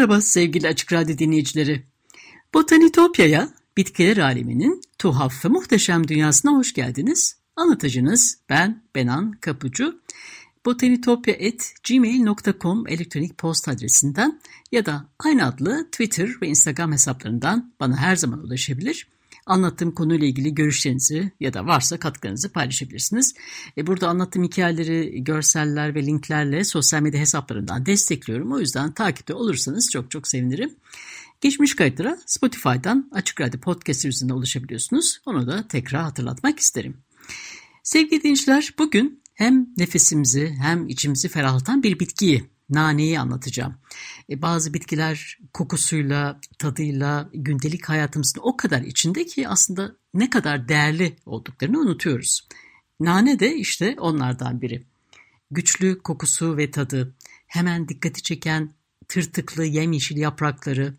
Merhaba sevgili Açık Radyo dinleyicileri. Botanitopya'ya, bitkiler aleminin tuhaf ve muhteşem dünyasına hoş geldiniz. Anlatıcınız ben Benan Kapucu. botanitopya.gmail.com elektronik posta adresinden ya da aynı adlı Twitter ve Instagram hesaplarından bana her zaman ulaşabilir anlattığım konuyla ilgili görüşlerinizi ya da varsa katkılarınızı paylaşabilirsiniz. E, burada anlattığım hikayeleri görseller ve linklerle sosyal medya hesaplarından destekliyorum. O yüzden takipte olursanız çok çok sevinirim. Geçmiş kayıtlara Spotify'dan Açık Radyo Podcast üzerinden ulaşabiliyorsunuz. Onu da tekrar hatırlatmak isterim. Sevgili dinleyiciler bugün hem nefesimizi hem içimizi ferahlatan bir bitkiyi naneyi anlatacağım. E, bazı bitkiler kokusuyla, tadıyla gündelik hayatımızın o kadar içinde ki aslında ne kadar değerli olduklarını unutuyoruz. Nane de işte onlardan biri. Güçlü kokusu ve tadı, hemen dikkati çeken tırtıklı yemyeşil yaprakları,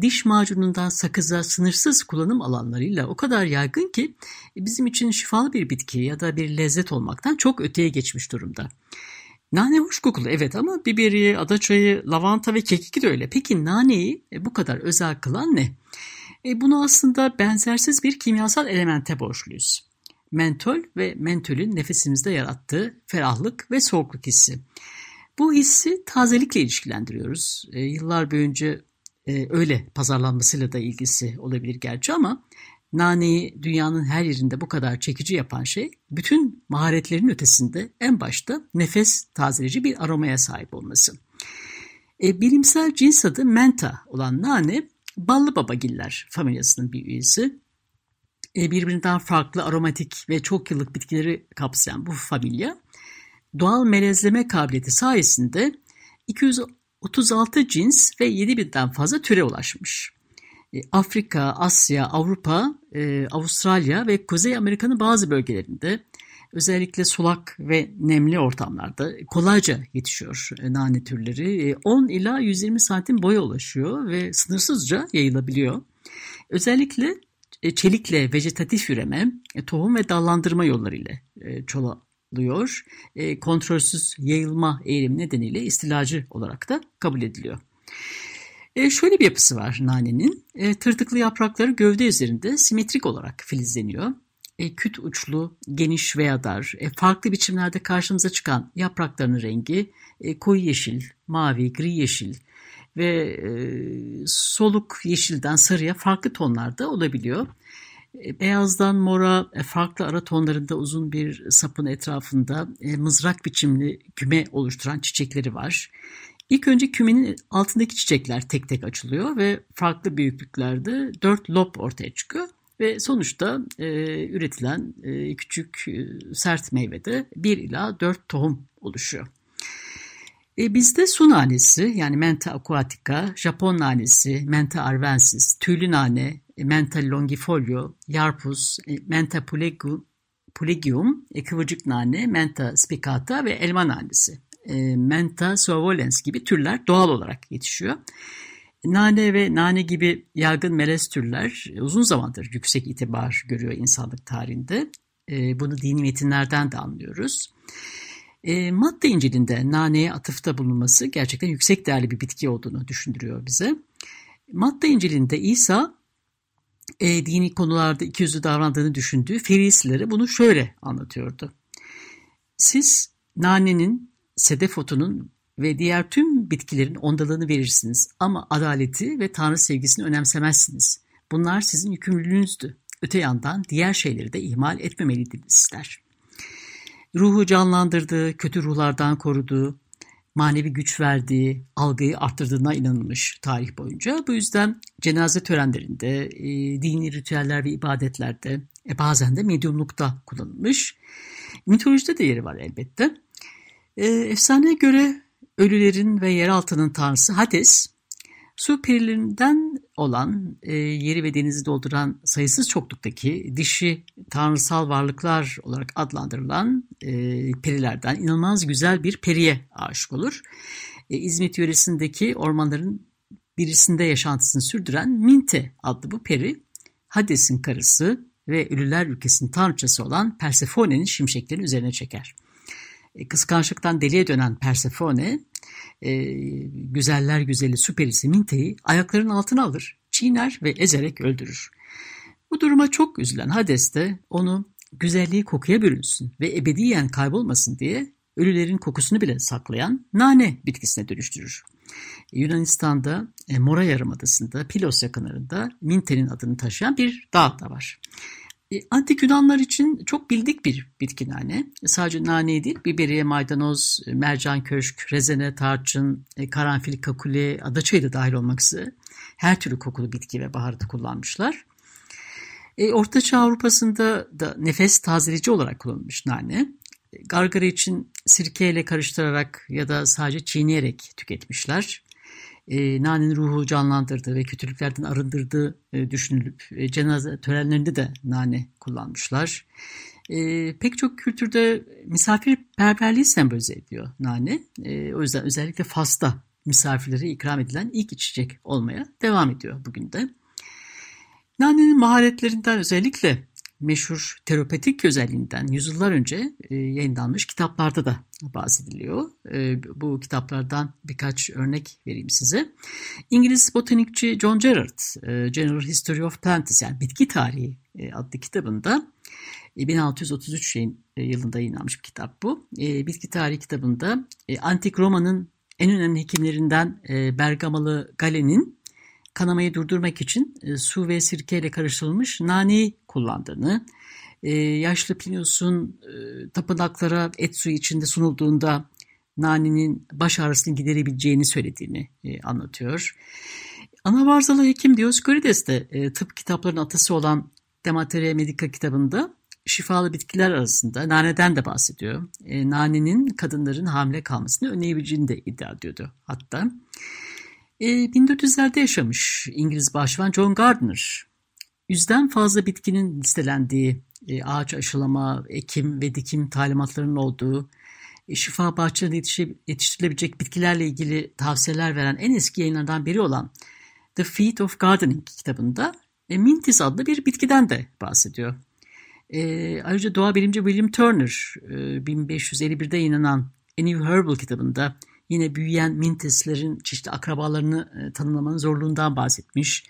diş macunundan sakıza sınırsız kullanım alanlarıyla o kadar yaygın ki bizim için şifalı bir bitki ya da bir lezzet olmaktan çok öteye geçmiş durumda. Nane hoş kokulu evet ama biberiye, adaçayı, lavanta ve kekiki de öyle. Peki naneyi e, bu kadar özel kılan ne? E, bunu aslında benzersiz bir kimyasal elemente borçluyuz. Mentol ve mentolün nefesimizde yarattığı ferahlık ve soğukluk hissi. Bu hissi tazelikle ilişkilendiriyoruz. E, yıllar boyunca e, öyle pazarlanmasıyla da ilgisi olabilir gerçi ama naneyi dünyanın her yerinde bu kadar çekici yapan şey bütün maharetlerin ötesinde en başta nefes tazeleyici bir aromaya sahip olması. E, bilimsel cins adı menta olan nane ballı babagiller familyasının bir üyesi. E, birbirinden farklı aromatik ve çok yıllık bitkileri kapsayan bu familya doğal melezleme kabiliyeti sayesinde 236 cins ve 7000'den fazla türe ulaşmış. E, Afrika, Asya, Avrupa, e, Avustralya ve Kuzey Amerika'nın bazı bölgelerinde özellikle sulak ve nemli ortamlarda kolayca yetişiyor e, nane türleri. 10 ila 120 santim boya ulaşıyor ve sınırsızca yayılabiliyor. Özellikle çelikle vejetatif üreme, tohum ve dallandırma yollarıyla çoğalıyor. Kontrolsüz yayılma eğilimi nedeniyle istilacı olarak da kabul ediliyor. E, şöyle bir yapısı var nanenin. E, tırtıklı yaprakları gövde üzerinde simetrik olarak filizleniyor. E, küt uçlu, geniş veya dar, e, farklı biçimlerde karşımıza çıkan yapraklarının rengi e, koyu yeşil, mavi, gri yeşil ve e, soluk yeşilden sarıya farklı tonlarda olabiliyor. E, beyazdan mora e, farklı ara tonlarında uzun bir sapın etrafında e, mızrak biçimli küme oluşturan çiçekleri var. İlk önce kümenin altındaki çiçekler tek tek açılıyor ve farklı büyüklüklerde dört lob ortaya çıkıyor. Ve sonuçta e, üretilen e, küçük e, sert meyvede bir ila dört tohum oluşuyor. E, bizde su nanesi yani Menta aquatica, Japon nanesi, Menta arvensis, tüylü nane, e, Menta longifolio, yarpus, e, Menta pulegium, pulegium e, kıvırcık nane, Menta spicata ve elma nanesi e, Menta suavolens gibi türler doğal olarak yetişiyor. Nane ve nane gibi yaygın melez türler uzun zamandır yüksek itibar görüyor insanlık tarihinde. E, bunu dini metinlerden de anlıyoruz. E, madde İncil'inde naneye atıfta bulunması gerçekten yüksek değerli bir bitki olduğunu düşündürüyor bize. Madde İncil'inde İsa e, dini konularda ikiyüzlü davrandığını düşündüğü Ferisilere bunu şöyle anlatıyordu. Siz nanenin sedef otunun ve diğer tüm bitkilerin ondalığını verirsiniz ama adaleti ve Tanrı sevgisini önemsemezsiniz. Bunlar sizin yükümlülüğünüzdü. Öte yandan diğer şeyleri de ihmal etmemeliydiniz der. Ruhu canlandırdığı, kötü ruhlardan koruduğu, manevi güç verdiği, algıyı arttırdığına inanılmış tarih boyunca. Bu yüzden cenaze törenlerinde, e, dini ritüeller ve ibadetlerde, e, bazen de medyumlukta kullanılmış. Mitolojide de yeri var elbette. E, efsaneye göre ölülerin ve yeraltının tanrısı Hades, su perilerinden olan, e, yeri ve denizi dolduran sayısız çokluktaki dişi tanrısal varlıklar olarak adlandırılan e, perilerden inanılmaz güzel bir periye aşık olur. E, İzmit yöresindeki ormanların birisinde yaşantısını sürdüren Minte adlı bu peri, Hades'in karısı ve ölüler ülkesinin tanrıçası olan Persephone'nin şimşeklerini üzerine çeker. E, kıskançlıktan deliye dönen Persefone, e, güzeller güzeli süperisi Minte'yi ayaklarının altına alır, çiğner ve ezerek öldürür. Bu duruma çok üzülen Hades de onu güzelliği kokuya bürünsün ve ebediyen kaybolmasın diye ölülerin kokusunu bile saklayan nane bitkisine dönüştürür. Yunanistan'da e, Mora Yarımadası'nda Pilos yakınlarında Minte'nin adını taşıyan bir dağ da var. E, antik Yunanlar için çok bildik bir bitki nane. Sadece nane değil, biberiye, maydanoz, mercan köşk, rezene, tarçın, e, karanfil, kakule, adaçayı da dahil olmak üzere her türlü kokulu bitki ve baharatı kullanmışlar. E, Orta Çağ Avrupa'sında da nefes tazeleyici olarak kullanılmış nane. Gargara için sirkeyle karıştırarak ya da sadece çiğneyerek tüketmişler e, nanenin ruhu canlandırdığı ve kötülüklerden arındırdığı e, düşünülüp e, cenaze törenlerinde de nane kullanmışlar. E, pek çok kültürde misafirperverliği sembolize ediyor nane. E, o yüzden özellikle Fas'ta misafirlere ikram edilen ilk içecek olmaya devam ediyor bugün de. Nanenin maharetlerinden özellikle meşhur terapetik özelliğinden yüzyıllar önce e, yayınlanmış kitaplarda da bahsediliyor. E, bu kitaplardan birkaç örnek vereyim size. İngiliz botanikçi John Gerard, e, General History of Plants yani bitki tarihi e, adlı kitabında 1633 e, e, yılında yayınlanmış bir kitap bu. E, bitki tarihi kitabında e, Antik Roma'nın en önemli hekimlerinden e, Bergamalı Galen'in kanamayı durdurmak için e, su ve sirke ile karıştırılmış naneyi kullandığını, e, yaşlı Plinius'un e, tapınaklara et suyu içinde sunulduğunda nanenin baş ağrısını giderebileceğini söylediğini anlatıyor. Anavarzalı hekim Dioskurides de tıp kitaplarının atası olan Demateria Medica kitabında şifalı bitkiler arasında naneden de bahsediyor. E, nanenin kadınların hamile kalmasını önleyebileceğini de iddia ediyordu hatta. E, 1400'lerde yaşamış İngiliz başvan John Gardner. Yüzden fazla bitkinin listelendiği, e, ağaç aşılama, ekim ve dikim talimatlarının olduğu, e, şifa bahçelerinde yetiştirilebilecek bitkilerle ilgili tavsiyeler veren en eski yayınlardan biri olan The Feet of Gardening kitabında e, Mintis adlı bir bitkiden de bahsediyor. E, ayrıca doğa bilimci William Turner e, 1551'de yayınlanan A New Herbal kitabında Yine büyüyen mintislerin çeşitli akrabalarını e, tanımlamanın zorluğundan bahsetmiş.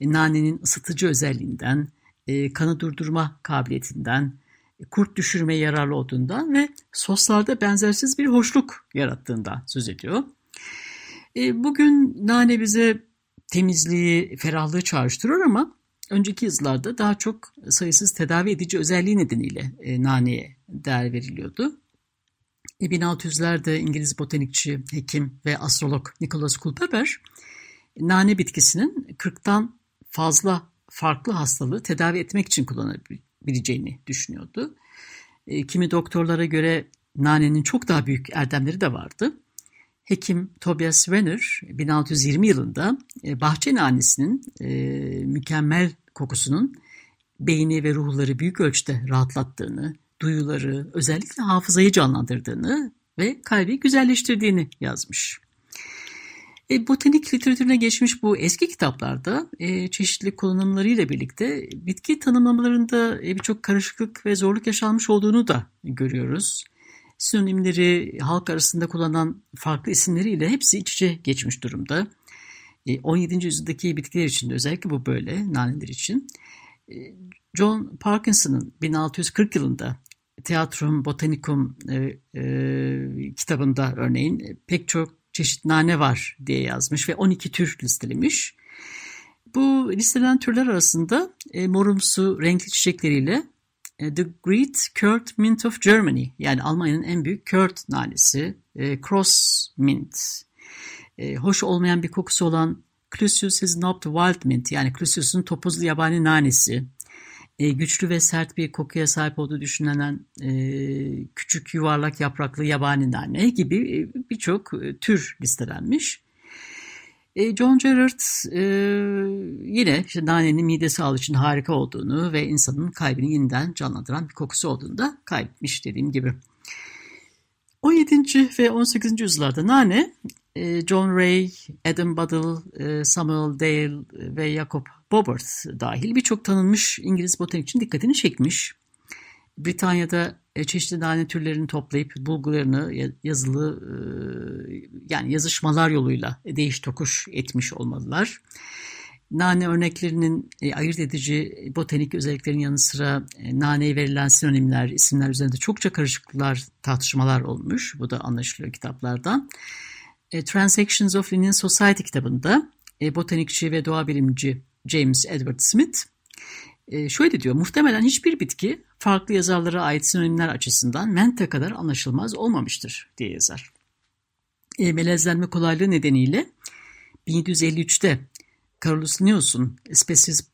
E, nanenin ısıtıcı özelliğinden, e, kanı durdurma kabiliyetinden, kurt düşürmeye yararlı olduğundan ve soslarda benzersiz bir hoşluk yarattığından söz ediyor. Bugün nane bize temizliği, ferahlığı çağrıştırıyor ama önceki yüzyıllarda daha çok sayısız tedavi edici özelliği nedeniyle naneye değer veriliyordu. 1600'lerde İngiliz botanikçi, hekim ve astrolog Nicholas Culpeper nane bitkisinin 40'tan fazla farklı hastalığı tedavi etmek için kullanabileceğini düşünüyordu. E, kimi doktorlara göre nanenin çok daha büyük erdemleri de vardı. Hekim Tobias Wenner 1620 yılında e, bahçe nanesinin e, mükemmel kokusunun beyni ve ruhları büyük ölçüde rahatlattığını, duyuları, özellikle hafızayı canlandırdığını ve kalbi güzelleştirdiğini yazmış. E, botanik literatürüne geçmiş bu eski kitaplarda e, çeşitli kullanımlarıyla birlikte bitki tanımlamalarında e, birçok karışıklık ve zorluk yaşanmış olduğunu da görüyoruz. Sinonimleri halk arasında kullanılan farklı isimleriyle hepsi iç içe geçmiş durumda. E, 17. yüzyıldaki bitkiler için de özellikle bu böyle, naneler için. E, John Parkinson'ın 1640 yılında Teatrum Botanicum e, e, kitabında örneğin pek çok çeşit nane var diye yazmış ve 12 tür listelemiş. Bu listelen türler arasında e, morumsu renkli çiçekleriyle e, The Great Kurt Mint of Germany yani Almanya'nın en büyük Kurt nanesi e, cross mint. E, hoş olmayan bir kokusu olan Clusius Snobbed Wild Mint yani Clusius'un topuzlu yabani nanesi. E, güçlü ve sert bir kokuya sahip olduğu düşünülen e, küçük yuvarlak yapraklı yabani nane gibi e, birçok e, tür listelenmiş. E, John Gerard e, yine işte nanenin mide sağlığı için harika olduğunu ve insanın kalbini yeniden canlandıran bir kokusu olduğunu da kaybetmiş dediğim gibi. 17. ve 18. yüzyıllarda nane e, John Ray, Adam Buddle, e, Samuel Dale ve Jacob Bobert dahil birçok tanınmış İngiliz botanikçinin dikkatini çekmiş. Britanya'da e, çeşitli nane türlerini toplayıp bulgularını yazılı yani yazışmalar yoluyla değiş tokuş etmiş olmalılar. Nane örneklerinin ayırt edici botanik özelliklerin yanı sıra naneye verilen sinonimler, isimler üzerinde çokça karışıklıklar, tartışmalar olmuş. Bu da anlaşılıyor kitaplardan. E, Transactions of Linnean Society kitabında e, botanikçi ve doğa bilimci James Edward Smith e, şöyle diyor. Muhtemelen hiçbir bitki farklı yazarlara ait sinonimler açısından mente kadar anlaşılmaz olmamıştır diye yazar. E, melezlenme kolaylığı nedeniyle 1753'te Carolus Linnaeus'un Species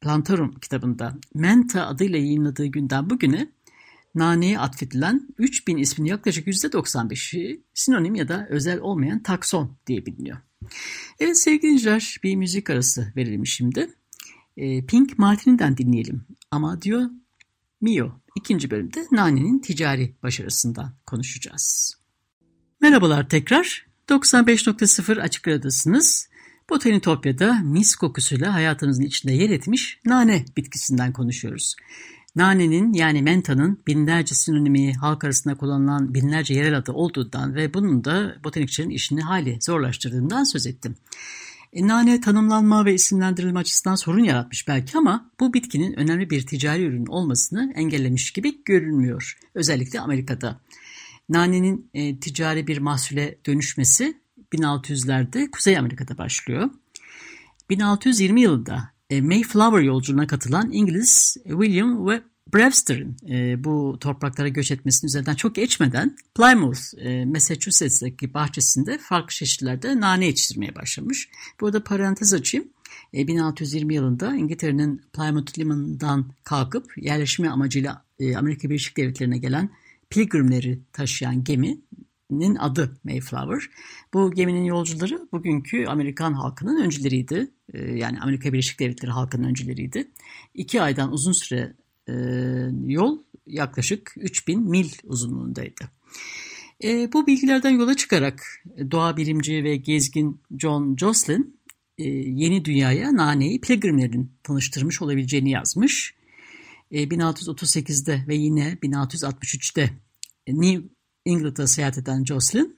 Plantarum kitabında Menta adıyla yayınladığı günden bugüne naneye atfedilen 3000 ismin yaklaşık %95'i sinonim ya da özel olmayan takson diye biliniyor. Evet sevgili dinleyiciler bir müzik arası verelim şimdi. E, Pink Martini'den dinleyelim. Ama diyor Mio ikinci bölümde nanenin ticari başarısından konuşacağız. Merhabalar tekrar. 95.0 Açık Radyo'dasınız. Botanitopya'da mis kokusuyla hayatımızın içinde yer etmiş nane bitkisinden konuşuyoruz. Nanenin yani mentanın binlerce sinonimi halk arasında kullanılan binlerce yerel adı olduğundan ve bunun da botanikçilerin işini hali zorlaştırdığından söz ettim. E, nane tanımlanma ve isimlendirilme açısından sorun yaratmış belki ama bu bitkinin önemli bir ticari ürün olmasını engellemiş gibi görünmüyor. Özellikle Amerika'da. Nanenin e, ticari bir mahsule dönüşmesi 1600'lerde Kuzey Amerika'da başlıyor. 1620 yılında Mayflower yolculuğuna katılan İngiliz William ve Brewster'ın e, bu topraklara göç etmesinin üzerinden çok geçmeden Plymouth, e, Massachusetts'taki bahçesinde farklı çeşitlerde nane yetiştirmeye başlamış. Burada parantez açayım. 1620 yılında İngiltere'nin Plymouth limanından kalkıp yerleşme amacıyla Amerika Birleşik Devletleri'ne gelen pilgrimleri taşıyan gemi geminin adı Mayflower. Bu geminin yolcuları bugünkü Amerikan halkının öncüleriydi. Ee, yani Amerika Birleşik Devletleri halkının öncüleriydi. İki aydan uzun süre e, yol yaklaşık 3000 mil uzunluğundaydı. E, bu bilgilerden yola çıkarak doğa bilimci ve gezgin John Jocelyn e, yeni dünyaya naneyi pilgrimlerin tanıştırmış olabileceğini yazmış. 1638'de ve yine 1663'te New England'a seyahat eden Jocelyn,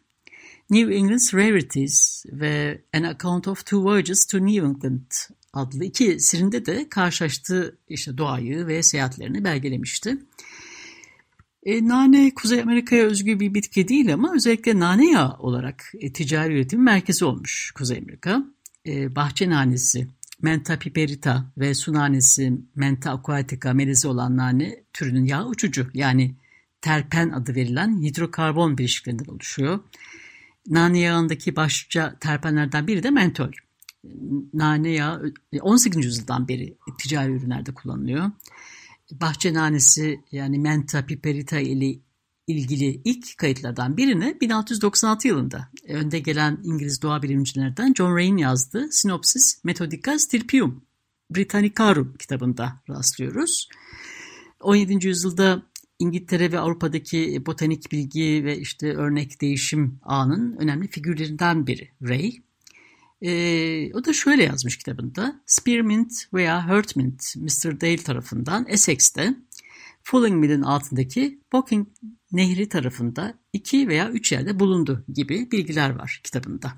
New England's Rarities ve An Account of Two Voyages to New England adlı iki sirinde de karşılaştığı işte doğayı ve seyahatlerini belgelemişti. E, nane Kuzey Amerika'ya özgü bir bitki değil ama özellikle nane yağı olarak e, ticari üretim merkezi olmuş Kuzey Amerika. E, bahçe nanesi, Menta piperita ve su nanesi Menta aquatica melezi olan nane türünün yağı uçucu yani terpen adı verilen hidrokarbon bileşiklerinden oluşuyor. Nane yağındaki başlıca terpenlerden biri de mentol. Nane yağı 18. yüzyıldan beri ticari ürünlerde kullanılıyor. Bahçe nanesi yani Menta piperita ile ilgili ilk kayıtlardan birini 1696 yılında önde gelen İngiliz doğa bilimcilerden John Ray'in yazdığı Synopsis Methodica Stirpium Britannicarum kitabında rastlıyoruz. 17. yüzyılda İngiltere ve Avrupa'daki botanik bilgi ve işte örnek değişim ağının önemli figürlerinden biri Ray. E, o da şöyle yazmış kitabında. Spearmint veya Hurtmint Mr. Dale tarafından Essex'te Fulling Mill'in altındaki Bocking Nehri tarafında iki veya üç yerde bulundu gibi bilgiler var kitabında.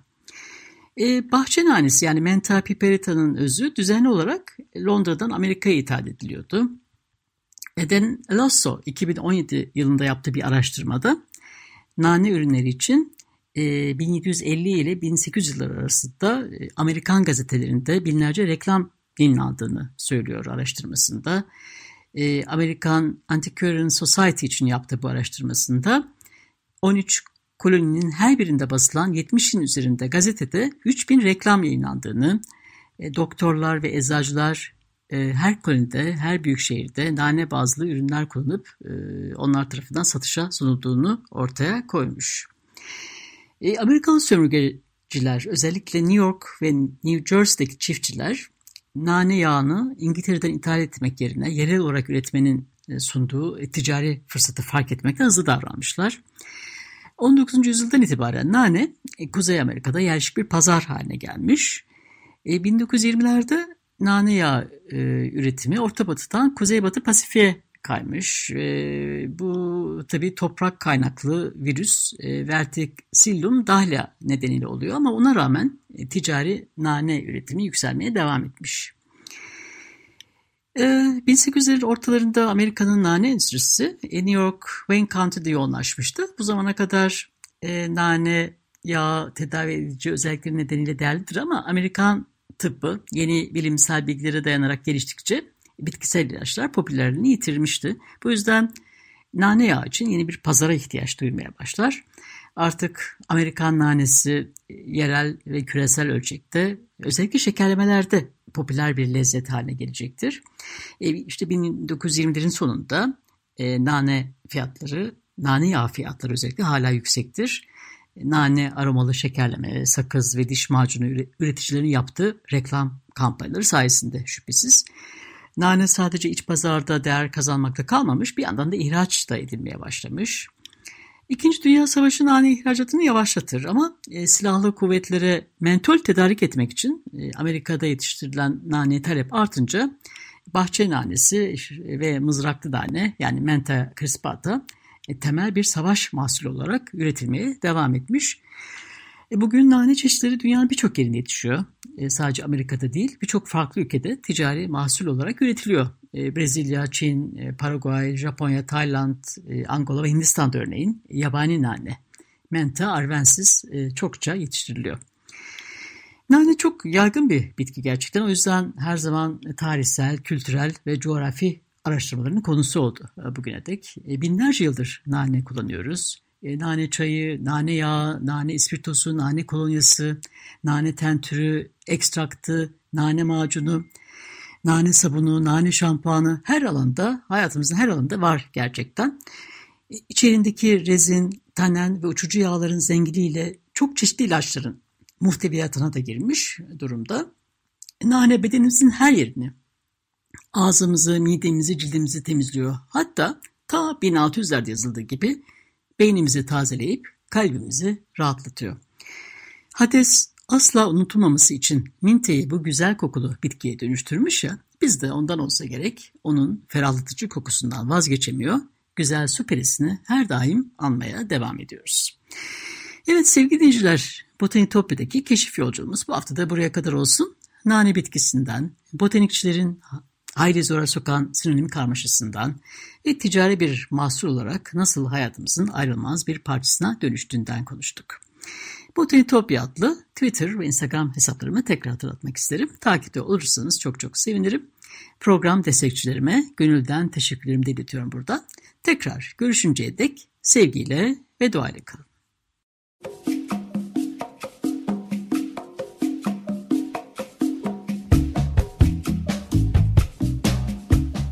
E, bahçe nanesi yani Menta piperita'nın özü düzenli olarak Londra'dan Amerika'ya ithal ediliyordu. Eden Lasso 2017 yılında yaptığı bir araştırmada nane ürünleri için 1750 e, ile 1800 yılları arasında e, Amerikan gazetelerinde binlerce reklam yayınlandığını söylüyor araştırmasında. Amerikan Antiquarian Society için yaptığı bu araştırmasında 13 koloninin her birinde basılan 70'in üzerinde gazetede 3000 reklam yayınlandığını, e, doktorlar ve eczacılar e, her kolonide, her büyük şehirde nane bazlı ürünler kullanıp e, onlar tarafından satışa sunulduğunu ortaya koymuş. E, Amerikalı sömürgeciler özellikle New York ve New Jersey'deki çiftçiler nane yağını İngiltere'den ithal etmek yerine yerel olarak üretmenin e, sunduğu e, ticari fırsatı fark etmekte hızlı davranmışlar. 19. yüzyıldan itibaren nane e, Kuzey Amerika'da yerleşik bir pazar haline gelmiş. 1920'lerde nane yağı üretimi Orta Batı'dan Kuzeybatı Pasifik'e kaymış. bu tabi toprak kaynaklı virüs Verticillum dahlia nedeniyle oluyor ama ona rağmen ticari nane üretimi yükselmeye devam etmiş. 1800'lerin ee, ortalarında Amerika'nın nane endüstrisi e, New York, Wayne County'de yoğunlaşmıştı. Bu zamana kadar e, nane yağ tedavi edici özellikleri nedeniyle değerlidir ama Amerikan tıbbı yeni bilimsel bilgilere dayanarak geliştikçe bitkisel ilaçlar popülerliğini yitirmişti. Bu yüzden nane yağı için yeni bir pazara ihtiyaç duymaya başlar. Artık Amerikan nanesi yerel ve küresel ölçekte özellikle şekerlemelerde popüler bir lezzet haline gelecektir. E, işte 1920'lerin sonunda e, nane fiyatları, nane yağı fiyatları özellikle hala yüksektir. Nane aromalı şekerleme, sakız ve diş macunu üreticilerin yaptığı reklam kampanyaları sayesinde şüphesiz. Nane sadece iç pazarda değer kazanmakta kalmamış, bir yandan da ihraç da edilmeye başlamış. İkinci Dünya Savaşı nane ihracatını yavaşlatır ama e, silahlı kuvvetlere mentol tedarik etmek için e, Amerika'da yetiştirilen nane talep artınca bahçe nanesi ve mızraklı nane yani menta crispata temel bir savaş mahsulü olarak üretilmeye devam etmiş. E, bugün nane çeşitleri dünyanın birçok yerinde yetişiyor. E, sadece Amerika'da değil birçok farklı ülkede ticari mahsul olarak üretiliyor. E, Brezilya, Çin, e, Paraguay, Japonya, Tayland, e, Angola ve Hindistan'da örneğin yabani nane, menta arvensis çokça yetiştiriliyor. Nane çok yaygın bir bitki gerçekten. O yüzden her zaman tarihsel, kültürel ve coğrafi araştırmaların konusu oldu bugüne dek. Binlerce yıldır nane kullanıyoruz. Nane çayı, nane yağı, nane ispirtosu, nane kolonyası, nane tentürü, ekstraktı, nane macunu, nane sabunu, nane şampuanı her alanda, hayatımızın her alanında var gerçekten. İçerindeki rezin, tanen ve uçucu yağların zenginliğiyle çok çeşitli ilaçların muhteviyatına da girmiş durumda. Nane bedenimizin her yerini, ağzımızı, midemizi, cildimizi temizliyor. Hatta ta 1600'lerde yazıldığı gibi beynimizi tazeleyip kalbimizi rahatlatıyor. Hades asla unutulmaması için minteyi bu güzel kokulu bitkiye dönüştürmüş ya, biz de ondan olsa gerek onun ferahlatıcı kokusundan vazgeçemiyor, güzel su perisini her daim anmaya devam ediyoruz. Evet sevgili dinleyiciler, Botanitopya'daki keşif yolculuğumuz bu hafta da buraya kadar olsun. Nane bitkisinden, botanikçilerin hayli zora sokan sinonim karmaşasından ve ticari bir mahsul olarak nasıl hayatımızın ayrılmaz bir parçasına dönüştüğünden konuştuk. Botanitopya adlı Twitter ve Instagram hesaplarımı tekrar hatırlatmak isterim. Takipte olursanız çok çok sevinirim. Program destekçilerime gönülden teşekkürlerimi de iletiyorum burada. Tekrar görüşünceye dek sevgiyle ve duayla kalın.